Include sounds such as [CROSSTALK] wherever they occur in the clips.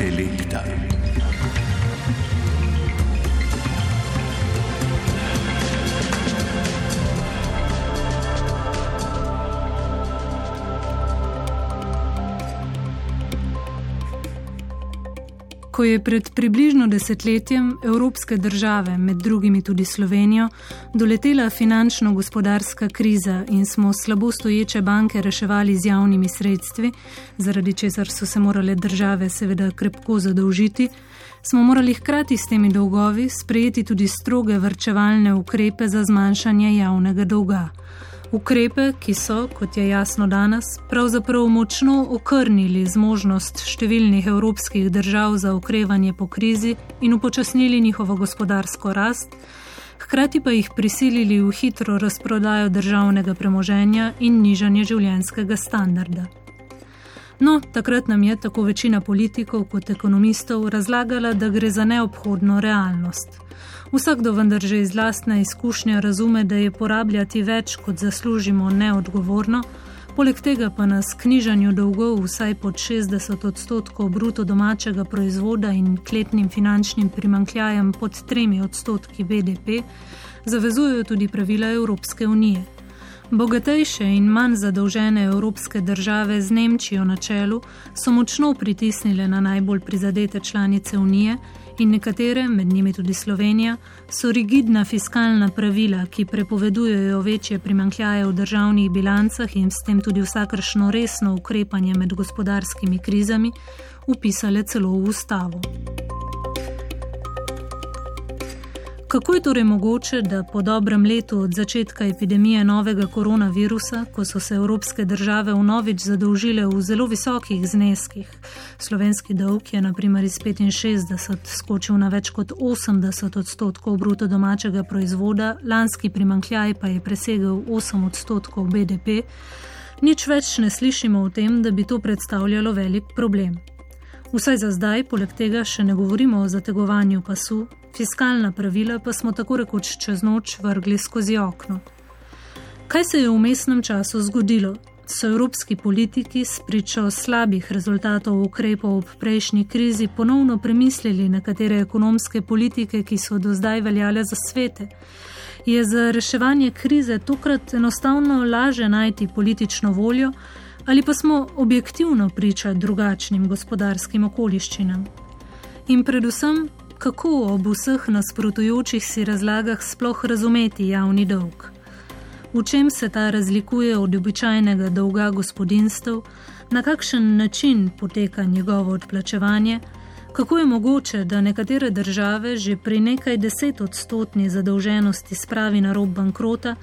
selecta. Ko je pred približno desetletjem evropske države, med drugimi tudi Slovenijo, doletela finančno-gospodarska kriza in smo slabo stoječe banke reševali z javnimi sredstvi, zaradi česar so se morale države seveda krepko zadolžiti, smo morali hkrati s temi dolgovi sprejeti tudi stroge vrčevalne ukrepe za zmanjšanje javnega dolga. Ukrepe, ki so, kot je jasno danes, pravzaprav močno okrnili zmožnost številnih evropskih držav za okrevanje po krizi in upočasnili njihovo gospodarsko rast, hkrati pa jih prisilili v hitro razprodajo državnega premoženja in nižanje življenjskega standarda. No, takrat nam je tako večina politikov kot ekonomistov razlagala, da gre za neobhodno realnost. Vsakdo vendar že iz lastne izkušnje razume, da je porabljati več, kot zaslužimo, neodgovorno, poleg tega pa nas knjižanju dolgov vsaj pod 60 odstotkov bruto domačega proizvoda in kletnim finančnim primankljajem pod 3 odstotki BDP zavezujejo tudi pravila Evropske unije. Bogatejše in manj zadolžene evropske države z Nemčijo na čelu so močno pritisnile na najbolj prizadete članice Unije in nekatere, med njimi tudi Slovenija, so rigidna fiskalna pravila, ki prepovedujejo večje primankljaje v državnih bilancah in s tem tudi vsakršno resno ukrepanje med gospodarskimi krizami, upisale celo v ustavo. Kako je torej mogoče, da po dobrem letu od začetka epidemije novega koronavirusa, ko so se evropske države vnovič zadolžile v zelo visokih zneskih, slovenski dolg je naprimer iz 65 skočil na več kot 80 odstotkov bruto domačega proizvoda, lanski primankljaj pa je presegel 8 odstotkov BDP, nič več ne slišimo o tem, da bi to predstavljalo velik problem. Vsaj za zdaj, poleg tega še ne govorimo o zategovanju pasu, fiskalna pravila pa smo tako rekoč čez noč vrgli skozi okno. Kaj se je v mestnem času zgodilo? So evropski politiki s pričo slabih rezultatov ukrepov ob prejšnji krizi ponovno premislili nekatere ekonomske politike, ki so do zdaj veljale za svete? Je za reševanje krize tokrat enostavno laže najti politično voljo? Ali pa smo objektivno priča drugačnim gospodarskim okoliščinam. In predvsem, kako ob vseh nasprotujočih si razlagah sploh razumeti javni dolg. V čem se ta razlikuje od običajnega dolga gospodinstv, na kakšen način poteka njegovo odplačevanje, kako je mogoče, da nekatere države že pri nekaj deset odstotni zadolženosti spravi na rob bankrota,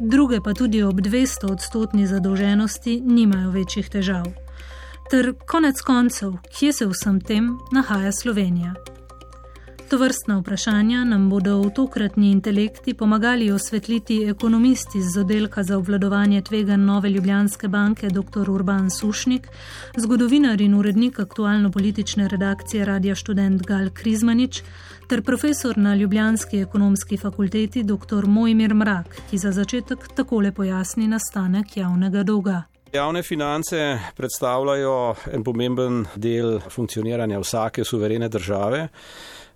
druge pa tudi ob 200 odstotni zadolženosti nimajo večjih težav. Ter konec koncev, kje se vsem tem nahaja Slovenija? To vrstna vprašanja nam bodo v tokratni intelekti pomagali osvetliti ekonomisti z oddelka za obvladovanje tvega Nove Ljubljanske banke dr. Urban Sušnik, zgodovinar in urednik aktualno-politične redakcije Radia Student Gal Krizmanič ter profesor na Ljubljanski ekonomski fakulteti dr. Mojmir Mrak, ki za začetek takole pojasni nastanek javnega dolga. Javne finance predstavljajo en pomemben del funkcioniranja vsake suverene države.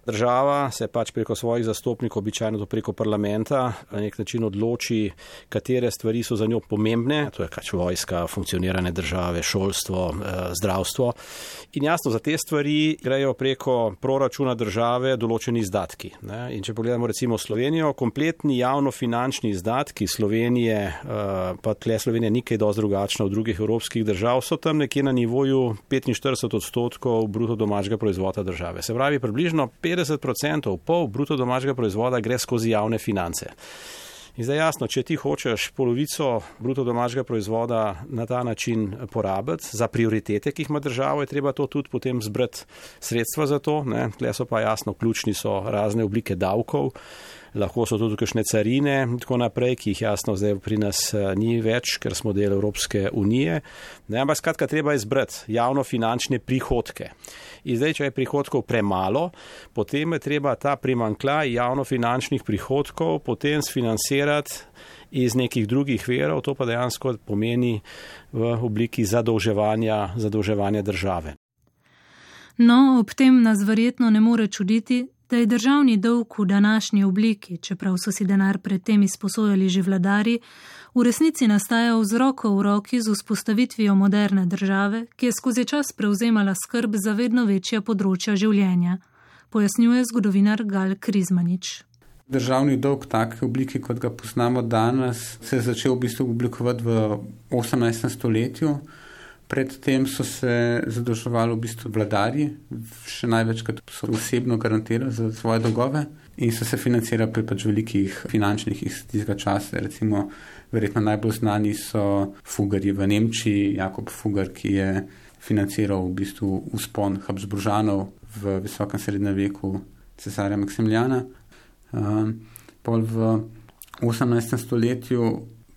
Država se pač preko svojih zastopnikov, običajno to preko parlamenta, na nek način odloči, katere stvari so za njo pomembne. To je pač vojska, funkcioniranje države, šolstvo, eh, zdravstvo. In jasno, za te stvari grejo preko proračuna države določeni izdatki. Ne? In če pogledamo recimo Slovenijo, kompletni javno-finančni izdatki Slovenije, eh, pa tle Slovenija ni kaj dosti drugačna od drugih evropskih držav, so tam nekje na nivoju 45 odstotkov bruto domačega proizvoda države. Se pravi, približno 50%, pol bruto domačega proizvoda gre skozi javne finance. In zdaj jasno, če ti hočeš polovico bruto domačega proizvoda na ta način porabiti za prioritete, ki jih ima država, je treba to tudi potem zbrati sredstva za to. Tle so pa jasno, ključni so razne oblike davkov lahko so tudi kakšne carine in tako naprej, ki jih jasno zdaj pri nas eh, ni več, ker smo del Evropske unije. Ne, ampak skratka, treba izbrati javno-finančne prihodke. In zdaj, če je prihodkov premalo, potem je treba ta primankljaj javno-finančnih prihodkov potem sfinancirati iz nekih drugih verov, to pa dejansko pomeni v obliki zadolževanja, zadolževanja države. No, ob tem nas verjetno ne more čuditi, da je državni dolg v današnji obliki, čeprav so si denar predtem izposojali že vladari, v resnici nastajal z roko v roki z vzpostavitvijo moderne države, ki je skozi čas prevzemala skrb za vedno večja področja življenja, pojasnjuje zgodovinar Gal Krizmanič. Državni dolg v taki obliki, kot ga poznamo danes, se je začel v bistvu oblikovati v 18. stoletju. Predtem so se zadolževali v bistvu vladarji, še največkrat so osebno garantirali za svoje dolgove in so se financirali pri pač velikih finančnih iz tistega časa. Recimo, verjetno najbolj znani so fugarji v Nemčiji, Jakob Fugar, ki je financiral v bistvu uspon Habsburžanov v visokem srednjem veku cesarja Maksimiljana. Um, pol v 18. stoletju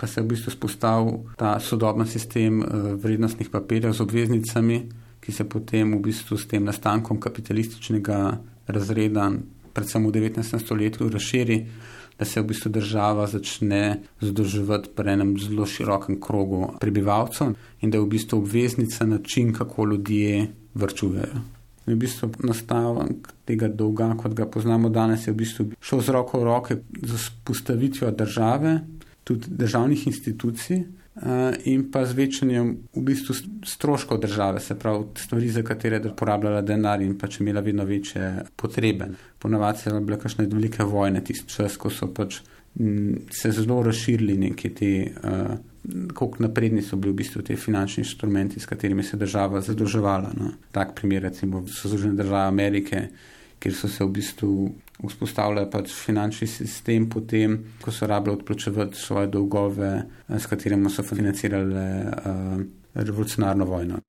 pa se je v bistvu spostavil ta sodoben sistem eh, vrednostnih papirjev z obveznicami, ki se potem v bistvu s tem nastankom kapitalističnega razreda, predvsem v 19. stoletju, razširi, da se v bistvu država začne zadolževati pri enem zelo širokem krogu prebivalcev in da je v bistvu obveznica način, kako ljudje vrčujejo. V bistvu nastavek tega dolga, kot ga poznamo danes, je v bistvu šel z roko v roke z postavitvijo države, tudi državnih institucij uh, in pa z večanjem v bistvu stroškov države, se pravi stvari, za katere je porabljala denar in pač imela vedno večje potrebe. Ponavadi so bile kakšne velike vojne, tisti čas, ko so pač se zelo razširili neki ti. Uh, Kako napredni so bili v bistvu ti finančni inštrumenti, s katerimi se država zadolževala. No. Tak primer, recimo, so Združene države Amerike, kjer so se v bistvu vzpostavljajo pač finančni sistem, potem, ko so rabili odplačevati svoje dolgove, eh, s katerimi so financirali uh, revolucionarno vojno.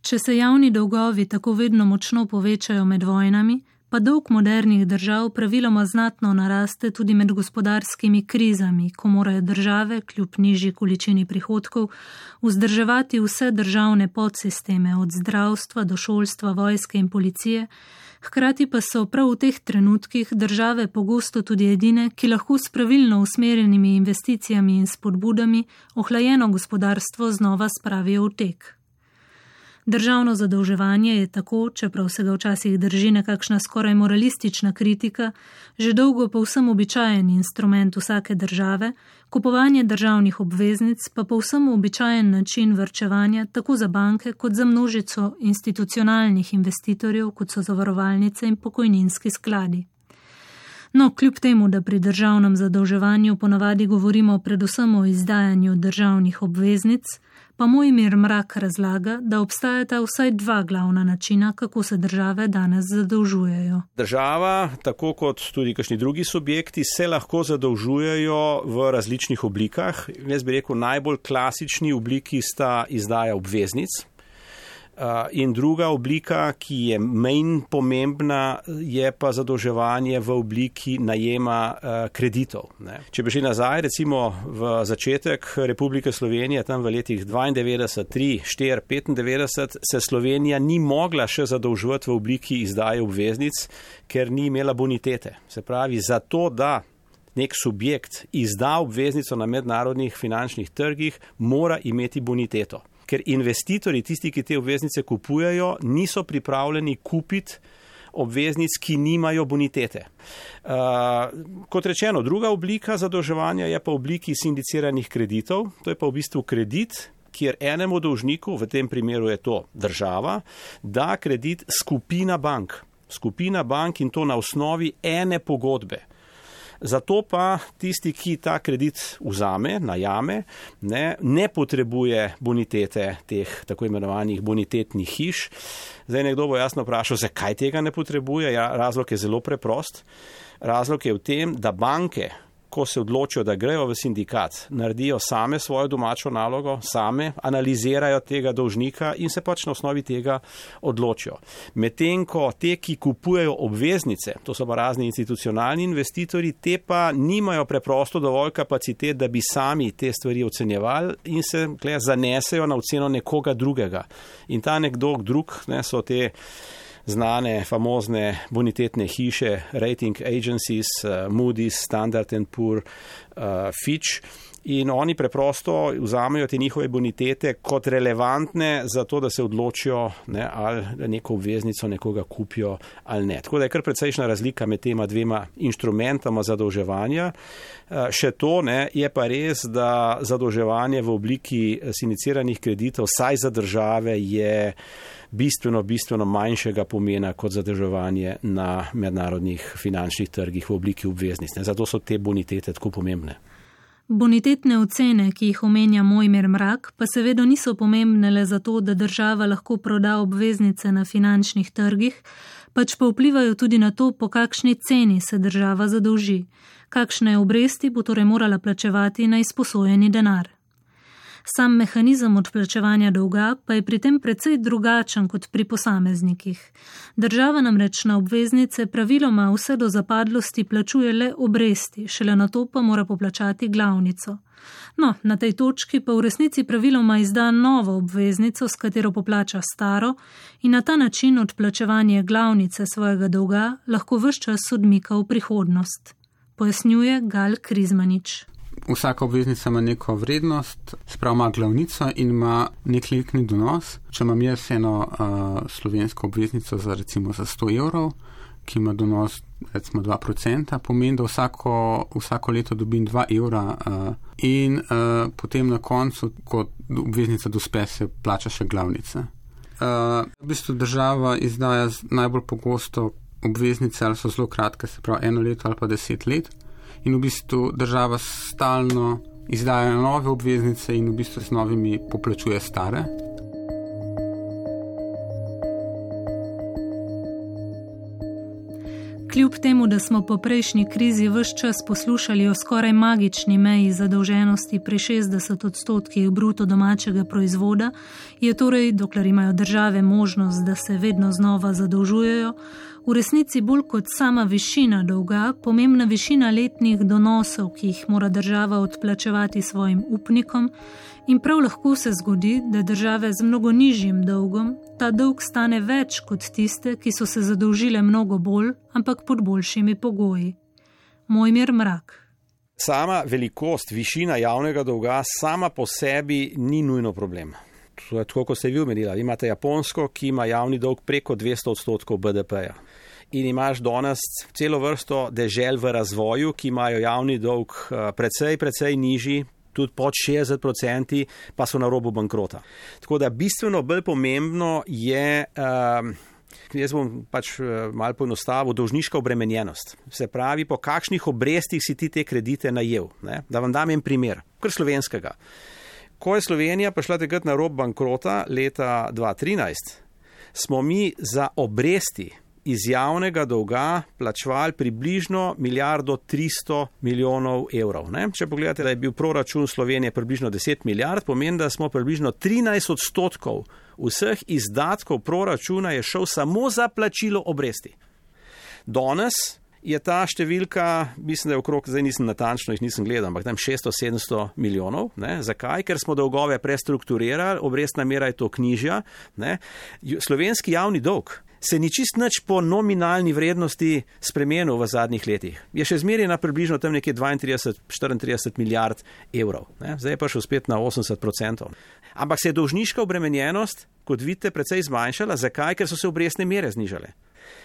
Če se javni dolgovi tako vedno močno povečajo med vojnami, pa dolg modernih držav praviloma znatno naraste tudi med gospodarskimi krizami, ko morajo države, kljub nižji količini prihodkov, vzdrževati vse državne podsisteme, od zdravstva do šolstva, vojske in policije, Hkrati pa so prav v teh trenutkih države pogosto tudi edine, ki lahko s pravilno usmerjenimi investicijami in spodbudami ohlajeno gospodarstvo znova spravijo v tek. Državno zadolževanje je tako, čeprav se ga včasih drži nekakšna skoraj moralistična kritika, že dolgo povsem običajen instrument vsake države, kupovanje državnih obveznic pa povsem običajen način vrčevanja tako za banke kot za množico institucionalnih investitorjev, kot so zavarovalnice in pokojninski skladi. No, kljub temu, da pri državnem zadolževanju ponavadi govorimo predvsem o izdajanju državnih obveznic, pa moj mir mrak razlaga, da obstajata vsaj dva glavna načina, kako se države danes zadolžujejo. Država, tako kot tudi kakšni drugi subjekti, se lahko zadolžujejo v različnih oblikah. Jaz bi rekel, najbolj klasični obliki sta izdaja obveznic. Uh, in druga oblika, ki je menj pomembna, je pa zadolževanje v obliki najema uh, kreditov. Ne. Če bi šli nazaj, recimo v začetek Republike Slovenije, tam v letih 92, 3, 4, 95, se Slovenija ni mogla še zadolževati v obliki izdaje obveznic, ker ni imela bonitete. Se pravi, zato da nek subjekt izda obveznico na mednarodnih finančnih trgih, mora imeti boniteto ker investitorji, tisti, ki te obveznice kupujejo, niso pripravljeni kupiti obveznic, ki nimajo bonitete. Uh, kot rečeno, druga oblika zadolževanja je pa v obliki sindiciranih kreditov, to je pa v bistvu kredit. Kjer enemu dolžniku, v tem primeru je to država, da kredit skupina bank. Skupina bank in to na osnovi ene pogodbe. Zato pa tisti, ki ta kredit vzame, najame, ne, ne potrebuje bonitete teh tako imenovanih bonitetnih hiš. Zdaj nekdo bo jasno vprašal, zakaj tega ne potrebuje. Ja, razlog je zelo preprost. Razlog je v tem, da banke, ko se odločijo, da grejo v sindikat, naredijo same svojo domačo nalogo, same analizirajo tega dolžnika in se pač na osnovi tega odločijo. Medtem ko te, ki kupujejo obveznice, to so pa razni institucionalni investitorji, te pa nimajo preprosto dovolj kapacitet, da bi sami te stvari ocenjevali in se zanesejo na oceno nekoga drugega. In ta nekdo drug ne, so te znane, famozne bonitetne hiše, rating agencies, uh, Moody's, Standard and Poor, uh, Fitch. in oni preprosto vzamejo te njihove bonitete kot relevantne za to, da se odločijo, ne, ali neko obveznico nekoga kupijo ali ne. Tako da je kar precejšna razlika med tema dvema inštrumentama zadolževanja. Eh, še to ne, je pa res, da zadolževanje v obliki siniciranih kreditov, saj za države, je bistveno, bistveno manjšega pomena kot zadrževanje na mednarodnih finančnih trgih v obliki obveznic. Zato so te bonitete tako pomembne. Bonitetne ocene, ki jih omenja Mojmer Mrak, pa seveda niso pomembne le zato, da država lahko proda obveznice na finančnih trgih, pač pa vplivajo tudi na to, po kakšni ceni se država zadolži, kakšne obresti bo torej morala plačevati na izposojeni denar. Sam mehanizem odplačevanja dolga pa je pri tem precej drugačen kot pri posameznikih. Država namreč na obveznice praviloma vse do zapadlosti plačuje le obresti, šele na to pa mora poplačati glavnico. No, na tej točki pa v resnici praviloma izda novo obveznico, s katero poplača staro in na ta način odplačevanje glavnice svojega dolga lahko vse čas odmika v prihodnost. Pojasnjuje Gal Krizmanič vsaka obveznica ima neko vrednost, spravo ima glavnico in ima nek letni donos. Če imam jaz eno uh, slovensko obveznico za recimo za 100 evrov, ki ima donos recimo 2%, pomeni, da vsako, vsako leto dobim 2 evra uh, in uh, potem na koncu, ko obveznica dospe, se plača še glavnica. Uh, v bistvu država izdaja najbolj pogosto obveznice, ali so zelo kratke, se pravi eno leto ali pa deset let in v bistvu država stalno izdaja nove obveznice in v bistvu z novimi poplačuje stare. Kljub temu, da smo po prejšnji krizi vse čas poslušali o skoraj magični meji zadolženosti pri 60 odstotkih bruto domačega proizvoda, je torej, dokler imajo države možnost, da se vedno znova zadolžujejo, v resnici bolj kot sama višina dolga, pomembna višina letnih donosov, ki jih mora država odplačevati svojim upnikom, in prav lahko se zgodi, da države z mnogo nižjim dolgom ta dolg stane več kot tiste, ki so se zadolžile mnogo bolj, ampak pod boljšimi pogoji. Mojmir mrak. Sama velikost, višina javnega dolga sama po sebi ni nujno problem. To je tako, kot ste vi omenili. Imate Japonsko, ki ima javni dolg preko 200 odstotkov BDP-ja in imaš danes celo vrsto dežel v razvoju, ki imajo javni dolg eh, precej, precej nižji. Tudi pod 60%, pa so na robu bankrota. Tako da bistveno bolj pomembno je, uh, jaz bom pač uh, malo poenostavil, dolžniška obremenjenost. Se pravi, po kakšnih obrestih si ti te kredite najel. Ne? Da vam dam en primer, kar slovenskega. Ko je Slovenija prišla takrat na rob bankrota leta 2013, smo mi za obresti iz javnega dolga plačevali približno milijardo 300 milijonov evrov. Ne? Če pogledate, da je bil proračun Slovenije približno 10 milijard, pomeni, da smo približno 13 odstotkov vseh izdatkov proračuna je šel samo za plačilo obresti. Danes je ta številka, mislim, da je okrog, zdaj nisem natančno, jih nisem gledal, ampak tam 600-700 milijonov. Ne? Zakaj? Ker smo dolgove prestrukturirali, obrestna mera je to knjižja. Ne? Slovenski javni dolg se ni čist nič po nominalni vrednosti spremenil v zadnjih letih. Je še zmeraj na približno tam nekje 32-34 milijard evrov, ne? zdaj je pa šel spet na 80 odstotkov. Ampak se je dolžniška obremenjenost, kot vidite, precej zmanjšala. Zakaj? Ker so se obrestne mere znižale.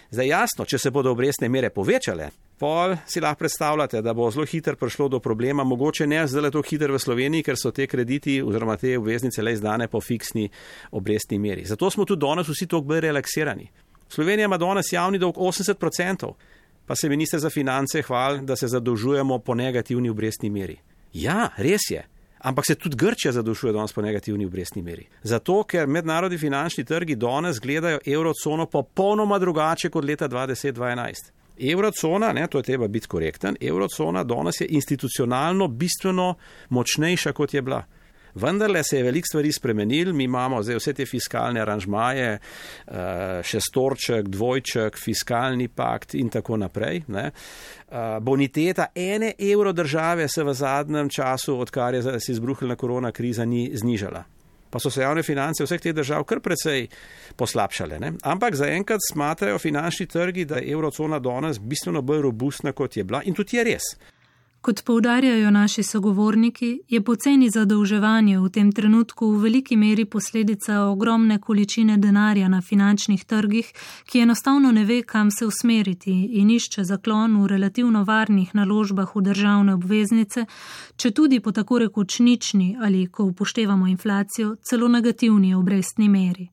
Zdaj jasno, če se bodo obrestne mere povečale, pol si lahko predstavljate, da bo zelo hitro prišlo do problema, mogoče ne zdaj le to hitro v Sloveniji, ker so te krediti oziroma te obveznice le izdane po fiksni obrestni meri. Zato smo tudi danes vsi toliko bolj relaksirani. Slovenija ima danes javni dolg 80%, pa se minister za finance hvali, da se zadolžujemo po negativni obrestni meri. Ja, res je. Ampak se tudi Grčija zadolžuje danes po negativni obrestni meri. Zato, ker mednarodni finančni trgi danes gledajo evrocono popolnoma drugače kot leta 2011. Evrocona, ne, to je treba biti korekten, evrocona danes je institucionalno bistveno močnejša, kot je bila. Vendarle se je veliko stvari spremenil, mi imamo zdaj vse te fiskalne aranžmaje, eh, šestorček, dvojček, fiskalni pakt in tako naprej. Ne. Eh, boniteta ene evro države se v zadnjem času, odkar je se izbruhnila korona kriza, ni znižala. Pa so se javne finance vseh teh držav kar precej poslabšale. Ne? Ampak zaenkrat smatrajo finančni trgi, da je evrocona danes bistveno bolj robustna, kot je bila in tudi je res. Kot poudarjajo naši sogovorniki, je poceni zadolževanje v tem trenutku v veliki meri posledica ogromne količine denarja na finančnih trgih, ki enostavno ne ve, kam se usmeriti in išče zaklon v relativno varnih naložbah v državne obveznice, če tudi po tako rekoč nični ali, ko upoštevamo inflacijo, celo negativni obrestni meri.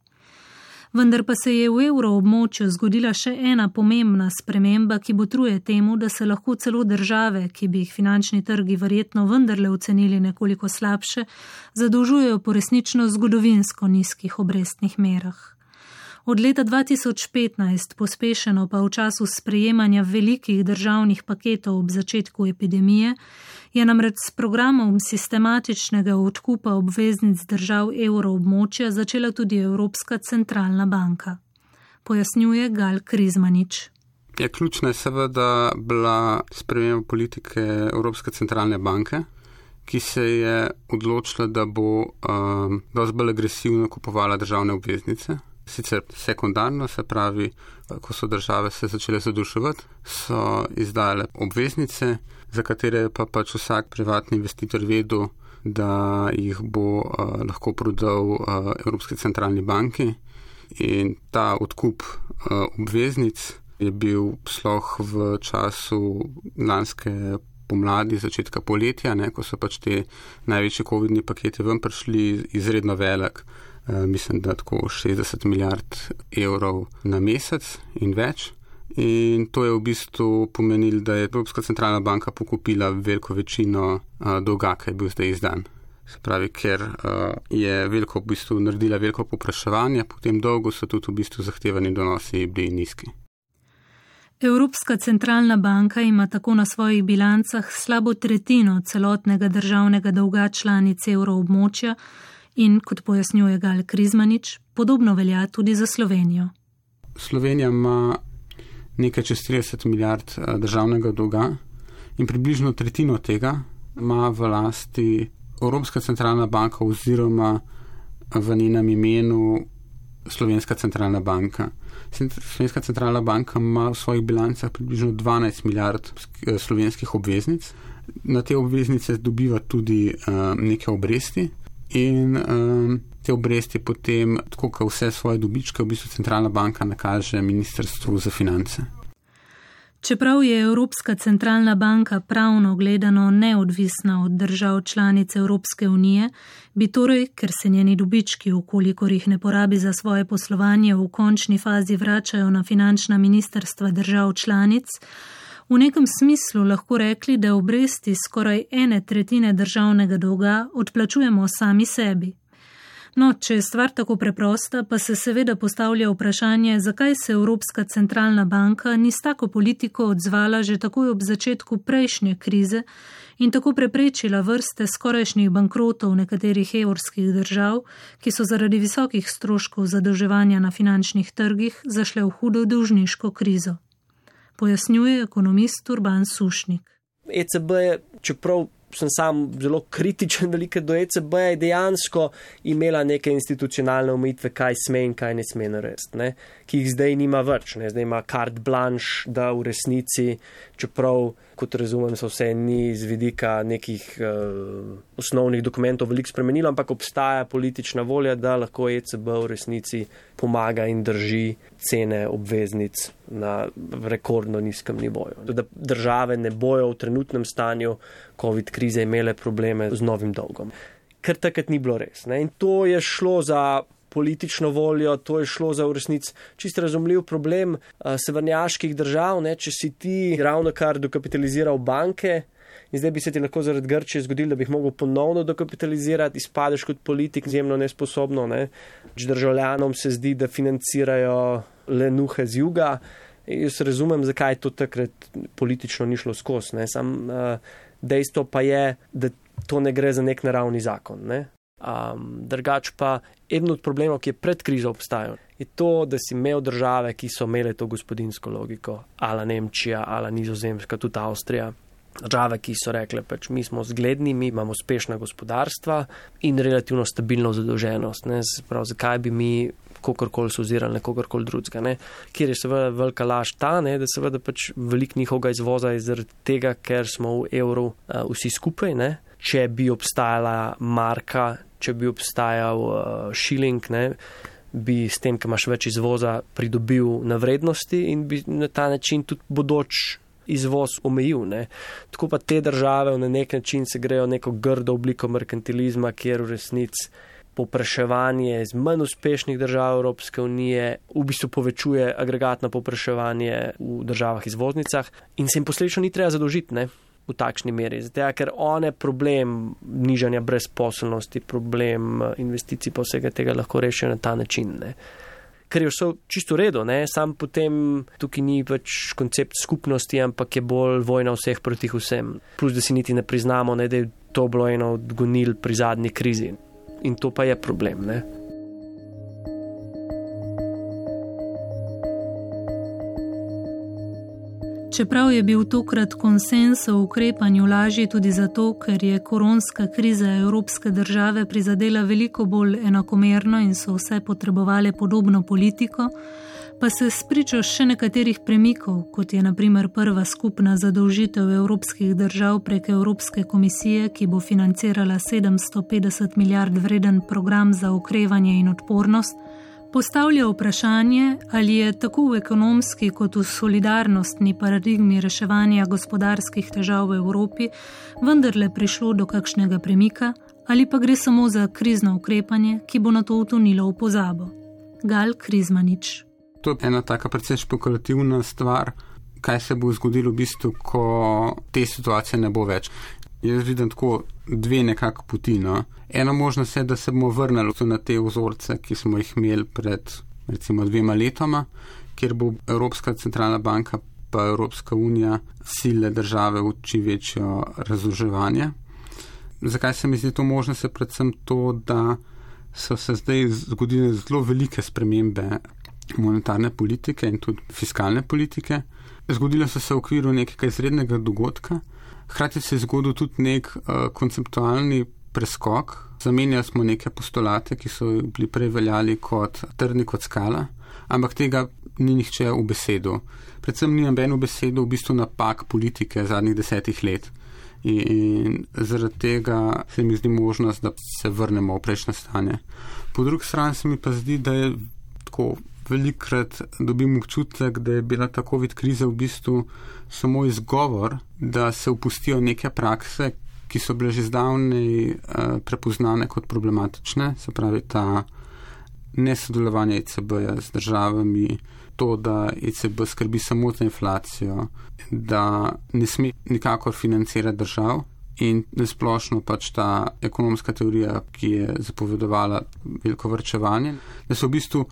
Vendar pa se je v evroobmočju zgodila še ena pomembna sprememba, ki botruje temu, da se lahko celo države, ki bi jih finančni trgi verjetno vendarle ocenili nekoliko slabše, zadolžujejo po resnično zgodovinsko nizkih obrestnih merah. Od leta 2015, pospešeno pa v času sprejemanja velikih državnih paketov ob začetku epidemije, je namreč s programom sistematičnega odkupa obveznic držav evroobmočja začela tudi Evropska centralna banka. Pojasnjuje Gal Krizmanič. Je ključna seveda bila sprememba politike Evropske centralne banke, ki se je odločila, da bo um, dosti bolj agresivno kupovala državne obveznice. Sicer sekundarno, se pravi, ko so države se začele zaduševati, so izdajale obveznice, za katere pa pač vsak privatni investitor vedel, da jih bo uh, lahko prodal uh, Evropski centralni banki. In ta odkup uh, obveznic je bil sploh v času lanske pomladi, začetka poletja, ne, ko so pač te največje COVID-ni paketi ven prišli, izredno velik. Mislim, da tako 60 milijard evrov na mesec in več. In to je v bistvu pomenilo, da je Evropska centralna banka pokupila veliko večino uh, dolga, ki je bil zdaj izdan. Se pravi, ker uh, je veliko v bistvu naredila veliko popraševanja, potem dolgo so tudi v bistvu zahtevani donosi bili nizki. Evropska centralna banka ima tako na svojih bilancah slabo tretjino celotnega državnega dolga članice evroobmočja in, kot pojasnjuje Gal Krizmanič, podobno velja tudi za Slovenijo. Slovenija ima nekaj čez 30 milijard eh, državnega dolga in približno tretjino tega ima v lasti Evropska centralna banka oziroma v njenem imenu Slovenska centralna banka. Slovenska centralna banka ima v svojih bilancah približno 12 milijard eh, slovenskih obveznic. Na te obveznice dobiva tudi uh, neke obresti in uh, te obresti potem, tako kot vse svoje dobičke, v bistvu centralna banka nakaže Ministrstvu za finance. Čeprav je Evropska centralna banka pravno gledano neodvisna od držav članic Evropske unije, bi torej, ker se njeni dobički, ukolikor jih ne porabi za svoje poslovanje, v končni fazi vračajo na finančna ministrstva držav članic, v nekem smislu lahko rekli, da obresti skoraj ene tretjine državnega dolga odplačujemo sami sebi. No, če je stvar tako preprosta, pa se seveda postavlja vprašanje, zakaj se Evropska centralna banka ni s tako politiko odzvala že takoj ob začetku prejšnje krize in tako preprečila vrste skorajšnjih bankrotov nekaterih evrskih držav, ki so zaradi visokih stroškov zadolževanja na finančnih trgih zašle v hudo dolžniško krizo. Pojasnjuje ekonomist Urban Sušnik. ECB je, čeprav sem sam zelo kritičen [LAUGHS] do ECB, je dejansko imela neke institucionalne omejitve, kaj sme in kaj ne sme narediti, ki jih zdaj nima več. Ne? Zdaj ima kart blanš, da v resnici, čeprav, kot razumem, so vse ni z vidika nekih uh, osnovnih dokumentov veliko spremenilo, ampak obstaja politična volja, da lahko ECB v resnici pomaga in drži cene obveznic na rekordno nizkem nivoju. Da države ne bojo v trenutnem stanju COVID krize imele probleme z novim dolgom. Ker takrat ni bilo res. Ne? In to je šlo za politično voljo, to je šlo za v resnici čisto razumljiv problem severnjaških držav. Ne? Če si ti ravno kar dokapitaliziral banke. In zdaj bi se ti lahko zaradi Grčije zgodilo, da bi jih mogel ponovno dokapitalizirati, izpadeš kot politik izjemno nesposobno. Ne? Državljanom se zdi, da financirajo le nuhe z juga. Jaz razumem, zakaj to takrat politično ni šlo skozi. Sam uh, dejstvo pa je, da to ne gre za nek naravni zakon. Ne? Um, drugač pa eden od problemov, ki je pred krizo obstajal, je to, da si imel države, ki so imele to gospodinsko logiko, ala Nemčija, ala Nizozemska, tudi Avstrija. Države, ki so rekle, pač mi smo zgledni, mi imamo uspešna gospodarstva in relativno stabilno zadolženost. Prav, zakaj bi mi kakorkoli so ozirali na kakorkoli drugega. Ne. Kjer je seveda velika laž ta, ne, da seveda pač velik njihovega izvoza je zaradi tega, ker smo v evru uh, vsi skupaj. Ne. Če bi obstajala marka, če bi obstajal uh, šiling, ne, bi s tem, ker imaš več izvoza, pridobil na vrednosti in bi na ta način tudi bodoč izvoz omejil. Ne. Tako pa te države na nek način se grejo neko grdo obliko merkantilizma, kjer v resnici popraševanje iz manj uspešnih držav Evropske unije v bistvu povečuje agregatno popraševanje v državah izvoznicah in se jim posledično ni treba zadolžiti ne, v takšni meri. Zato, ker one problem nižanja brezposelnosti, problem eh, investicij pa vsega tega lahko rešijo na ta način. Ne. Ker je vse čisto v redu, ne? sam potem tukaj ni več koncept skupnosti, ampak je bolj vojna vseh proti vsem. Plus, da si niti ne priznamo, ne, da je to bilo eno od gonil pri zadnji krizi in to pa je problem. Ne? Čeprav je bil tokrat konsens o ukrepanju lažji tudi zato, ker je koronska kriza evropske države prizadela veliko bolj enakomerno in so vse potrebovali podobno politiko, pa se spričo še nekaterih premikov, kot je naprimer prva skupna zadolžitev evropskih držav prek Evropske komisije, ki bo financirala 750 milijard vreden program za okrevanje in odpornost, postavlja vprašanje, ali je tako v ekonomski kot v solidarnostni paradigmi reševanja gospodarskih težav v Evropi vendarle prišlo do kakšnega premika, ali pa gre samo za krizno ukrepanje, ki bo na to utonilo v pozabo. Gal Krizmanič to je ena taka precej špekulativna stvar, kaj se bo zgodilo v bistvu, ko te situacije ne bo več. Jaz vidim tako dve nekako poti. No. Ena možnost je, da se bomo vrnili na te vzorce, ki smo jih imeli pred recimo dvema letoma, kjer bo Evropska centralna banka pa Evropska unija sile države v čim večjo razoževanje. Zakaj se mi zdi to možno, je predvsem to, da so se zdaj zgodile zelo velike spremembe monetarne politike in tudi fiskalne politike. Zgodilo so se v okviru nekega izrednega dogodka, hkrati se je zgodil tudi nek uh, konceptualni preskok. Zamenjali smo neke postulate, ki so bili prej veljali kot trdni kot skala, ampak tega ni nihče v besedu. Predvsem ni noben v besedu v bistvu napak politike zadnjih desetih let. In zaradi tega se mi zdi možnost, da se vrnemo v prejšnje stanje. Po drugi strani se mi pa zdi, da je tako velikrat dobim občutek, da je bila ta COVID kriza v bistvu samo izgovor, da se upustijo neke prakse, ki so bile že zdavnej uh, prepoznane kot problematične, se pravi ta nesodelovanje ECB-ja z državami, to, da ECB skrbi samo za inflacijo, da ne sme nikakor financirati držav. In splošno pač ta ekonomska teorija, ki je zapovedovala veliko vrčevanje, da so v bistvu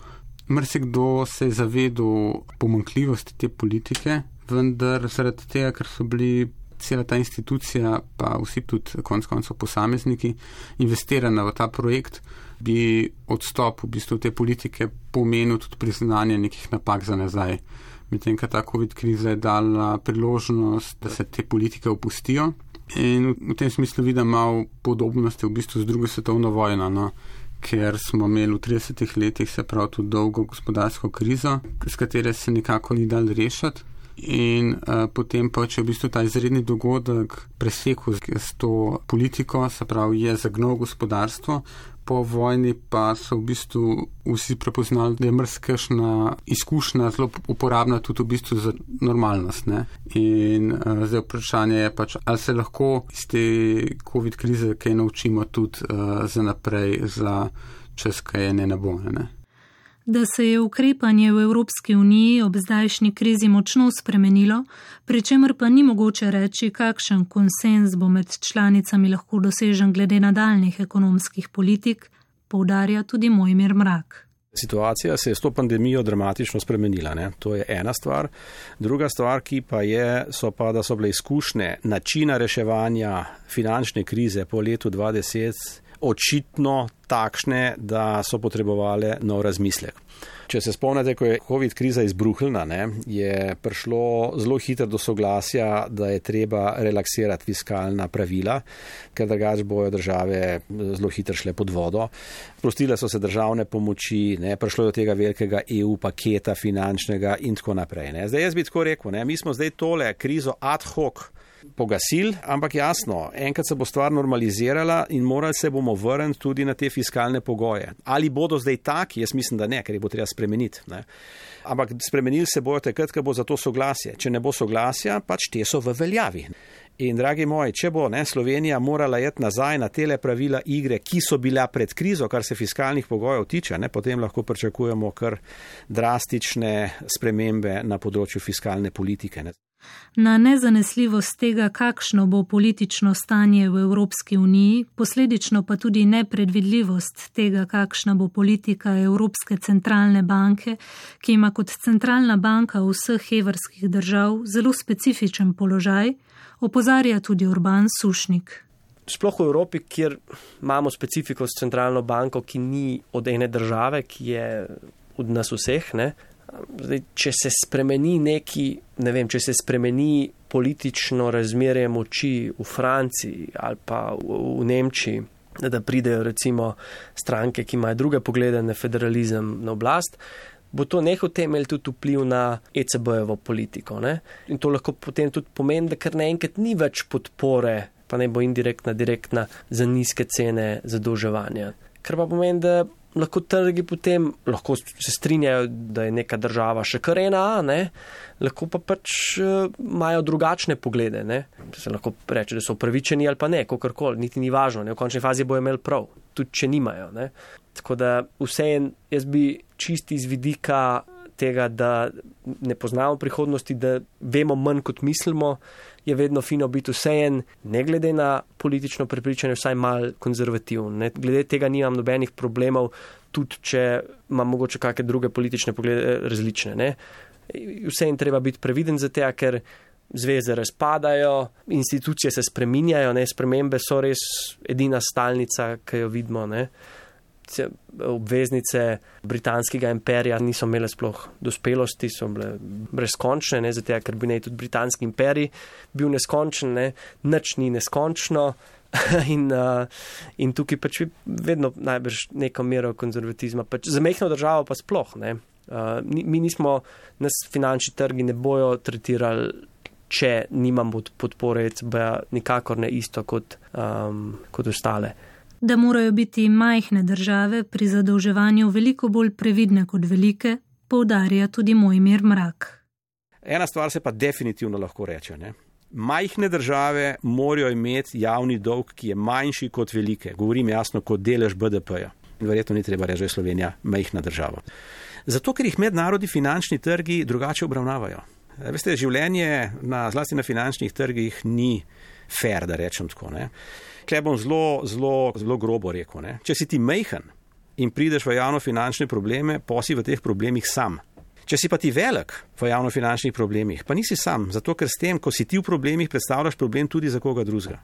Mrzikdo se je zavedel pomankljivosti te politike, vendar zaradi tega, ker so bili cela ta institucija, pa vsi tudi konec koncev posamezniki, investirani v ta projekt, bi odstop v bistvu te politike pomenil tudi priznanje nekih napak za nazaj. Medtem, ker ta COVID kriza je dala priložnost, da se te politike opustijo. In v tem smislu vidim malo podobnosti v bistvu z drugo svetovno vojno. No ker smo imeli v 30 letih se prav tudi dolgo gospodarsko krizo, s katere se nikako ni dal rešiti. In uh, potem pa, če v bistvu ta izredni dogodek presekal s to politiko, se pravi, je zagnal gospodarstvo, po vojni pa so v bistvu vsi prepoznali, da je mrzkešna izkušnja zelo uporabna tudi v bistvu za normalnost. Ne? In uh, zdaj vprašanje je pač, ali se lahko iz te COVID krize kaj naučimo tudi uh, za naprej, za čas, kaj je ne ne bo. Ne? Da se je ukrepanje v Evropski uniji ob zdajšnji krizi močno spremenilo, pri čemer pa ni mogoče reči, kakšen konsens bo med članicami lahko dosežen glede nadaljnih ekonomskih politik, poudarja tudi Mojmir Mrak. Situacija se je s to pandemijo dramatično spremenila. Ne? To je ena stvar. Druga stvar, ki pa je, so pa, da so bile izkušnje načina reševanja finančne krize po letu 2020 očitno takšne, da so potrebovali nov razmislek. Če se spomnite, ko je COVID kriza izbruhnila, je prišlo zelo hitro do soglasja, da je treba relaksirati fiskalna pravila, ker drugač bojo države zelo hitro šle pod vodo. Prostile so se državne pomoči, ne? prišlo je do tega velikega EU paketa finančnega in tako naprej. Ne? Zdaj jaz bi tako rekel, ne? mi smo zdaj tole krizo ad hoc pogasil, ampak jasno, enkrat se bo stvar normalizirala in morali se bomo vrniti tudi na te fiskalne pogoje. Ali bodo zdaj taki? Jaz mislim, da ne, ker jih bo treba spremeniti. Ne. Ampak spremenili se bojo takrat, ko bo za to soglasje. Če ne bo soglasja, pač te so v veljavi. In, dragi moji, če bo ne, Slovenija morala jeti nazaj na tele pravila igre, ki so bila pred krizo, kar se fiskalnih pogojev tiče, ne, potem lahko pričakujemo kar drastične spremembe na področju fiskalne politike. Ne. Na nezanesljivost tega, kakšno bo politično stanje v Evropski uniji, posledično pa tudi nepredvidljivost tega, kakšna bo politika Evropske centralne banke, ki ima kot centralna banka vseh evrskih držav zelo specifičen položaj, opozarja tudi Urban Sušnik. Sploh v Evropi, kjer imamo specifiko s centralno banko, ki ni od ene države, ki je od nas vseh, ne, Zdaj, če se spremeni neki, ne vem, če se spremeni politično razmerje moči v Franciji ali pa v, v Nemčiji, da pridejo recimo stranke, ki imajo druge poglede na federalizem na oblast, bo to neho temelj tudi vpliv na ECB-jevo politiko. Ne? In to lahko potem tudi pomeni, da kar naenkrat ni več podpore, pa ne bo indirektna, direktna za nizke cene zadolževanja. Kar pa pomeni, da lahko trgi potem lahko se strinjajo, da je neka država še kar ena, ne? lahko pa pač uh, imajo drugačne poglede. Ne? Se lahko reče, da so upravičeni ali pa ne, kakorkoli, niti ni važno, ne? v končni fazi bojo imeli prav, tudi če nimajo. Ne? Tako da vse en, jaz bi čisti iz vidika tega, da ne poznamo prihodnosti, da vemo manj kot mislimo, je vedno fino biti vsejen, ne glede na politično prepričanje, vsaj mal konzervativen. Glede tega nimam nobenih problemov, tudi če imam mogoče kakšne druge politične poglede eh, različne. Ne? Vse in treba biti previden za te, ker zveze razpadajo, institucije se spreminjajo, ne? spremembe so res edina stalnica, ki jo vidimo. Ne? Obveznice britanskega imperija niso imele sploh dospelosti, so bile brezkončne, ne, zato ker bi naj tudi britanski imperij bil neskončen, ne, nič ni neskončno. [LAUGHS] In, uh, in tukaj pač vedno najbrž neko mero konzervatizma. Pač za mehko državo pa sploh ne. Uh, mi nismo, nas finančni trgi ne bojo tretirali, če nimamo podpore, nikakor ne isto kot, um, kot ostale da morajo biti majhne države pri zadolževanju veliko bolj previdne kot velike, poudarja tudi moj mir mrak. Ena stvar se pa definitivno lahko reče. Ne? Majhne države morajo imeti javni dolg, ki je manjši kot velike. Govorim jasno kot delež BDP-ja. Verjetno ni treba reči, da je Slovenija majhna država. Zato, ker jih mednarodni finančni trgi drugače obravnavajo. Veste, življenje na, zlasti na finančnih trgih ni fair, da rečem tako. Ne? Klej bom zelo, zelo, zelo grobo rekel. Ne? Če si ti mehen in prideš v javno-finančne probleme, pa si v teh problemih sam. Če si pa ti velik v javno-finančnih problemih, pa nisi sam, zato ker s tem, ko si ti v problemih, predstavljaš problem tudi za koga drugega.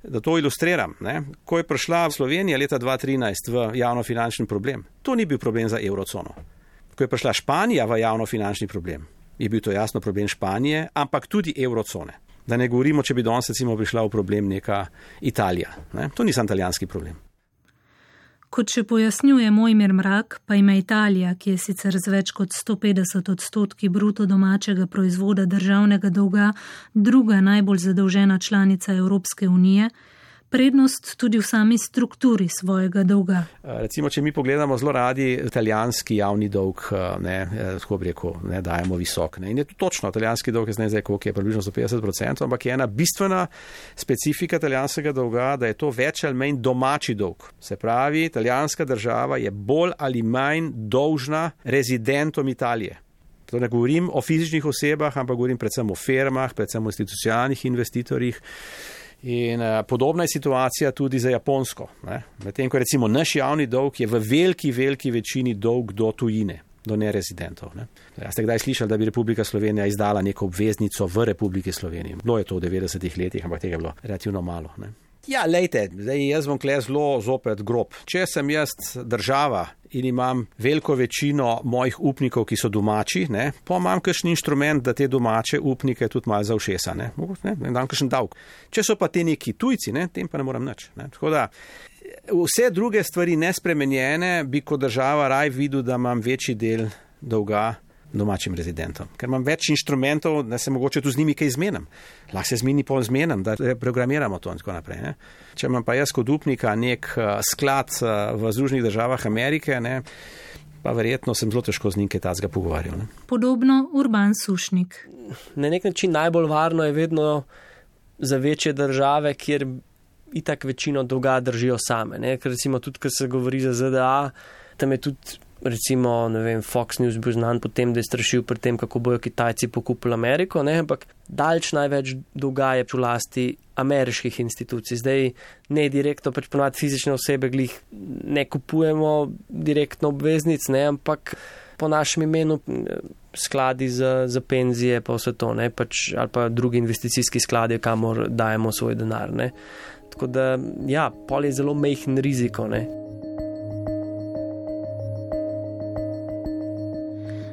Da to ilustriram, ne? ko je prišla Slovenija leta 2013 v javno-finančni problem, to ni bil problem za evrocono. Ko je prišla Španija v javno-finančni problem, je bil to jasno problem Španije, ampak tudi evrocone. Da ne govorimo, če bi danes recimo prišla v problem neka Italija. Ne? To ni sam italijanski problem. Kot še pojasnjuje Mojmir Mrak, pa ima Italija, ki je sicer z več kot 150 odstotki bruto domačega proizvoda državnega dolga, druga najbolj zadolžena članica Evropske unije, prednost tudi v sami strukturi svojega dolga. Recimo, če mi pogledamo zelo radi italijanski javni dolg, ne, tako bi rekel, ne dajemo visok. Ne. In je to točno, italijanski dolg je zdaj, zdaj koliko je približno 150%, ampak je ena bistvena specifika italijanskega dolga, da je to več ali manj domači dolg. Se pravi, italijanska država je bolj ali manj dolžna rezidentom Italije. To ne govorim o fizičnih osebah, ampak govorim predvsem o firmah, predvsem o institucionalnih investitorjih. In uh, podobna je situacija tudi za Japonsko. Medtem ko recimo naš javni dolg je v veliki, veliki večini dolg do tujine, do nerezidentov. Ne? Ja, ste kdaj slišali, da bi Republika Slovenija izdala neko obveznico v Republiki Sloveniji? Bilo je to v 90-ih letih, ampak tega je bilo relativno malo. Ne? Ja, lejte, zdaj jaz bom kle zelo zopet grob. Če sem jaz država in imam veliko večino mojih upnikov, ki so domači, ne, pa imam kakšen inštrument, da te domače upnike tudi malo zaušesa, ne, ne, ne dam kakšen davek. Če so pa te neki tujci, ne, tem pa ne moram nič. Ne. Tako da vse druge stvari nespremenjene bi kot država raj videl, da imam večji del dolga domačim rezidentom. Ker imam več inštrumentov, da se mogoče tu z njimi kaj izmenim. Lahko se z njimi pol zmenim, da programiramo to in tako naprej. Ne. Če imam pa jaz kot upnika nek sklad v Združenih državah Amerike, ne, pa verjetno sem zelo težko z njim kaj tazga pogovarjal. Ne. Podobno Urban Sušnik. Na nek način najbolj varno je vedno za večje države, kjer itak večino dolga držijo same. Ne. Ker recimo tudi, ko se govori za ZDA, tam je tudi recimo, ne vem, Fox News bil znan po tem, da je strašil pred tem, kako bojo Kitajci pokupili Ameriko, ne, ampak daljč največ dolga je v lasti ameriških institucij. Zdaj ne direktno, pač ponovadi fizične osebe glih ne kupujemo direktno obveznic, ne, ampak po našem imenu skladi za, za penzije, pa vse to, ne, pač, ali pa drugi investicijski skladi, kamor dajemo svoj denar. Ne. Tako da, ja, pol je zelo mehen riziko. Ne.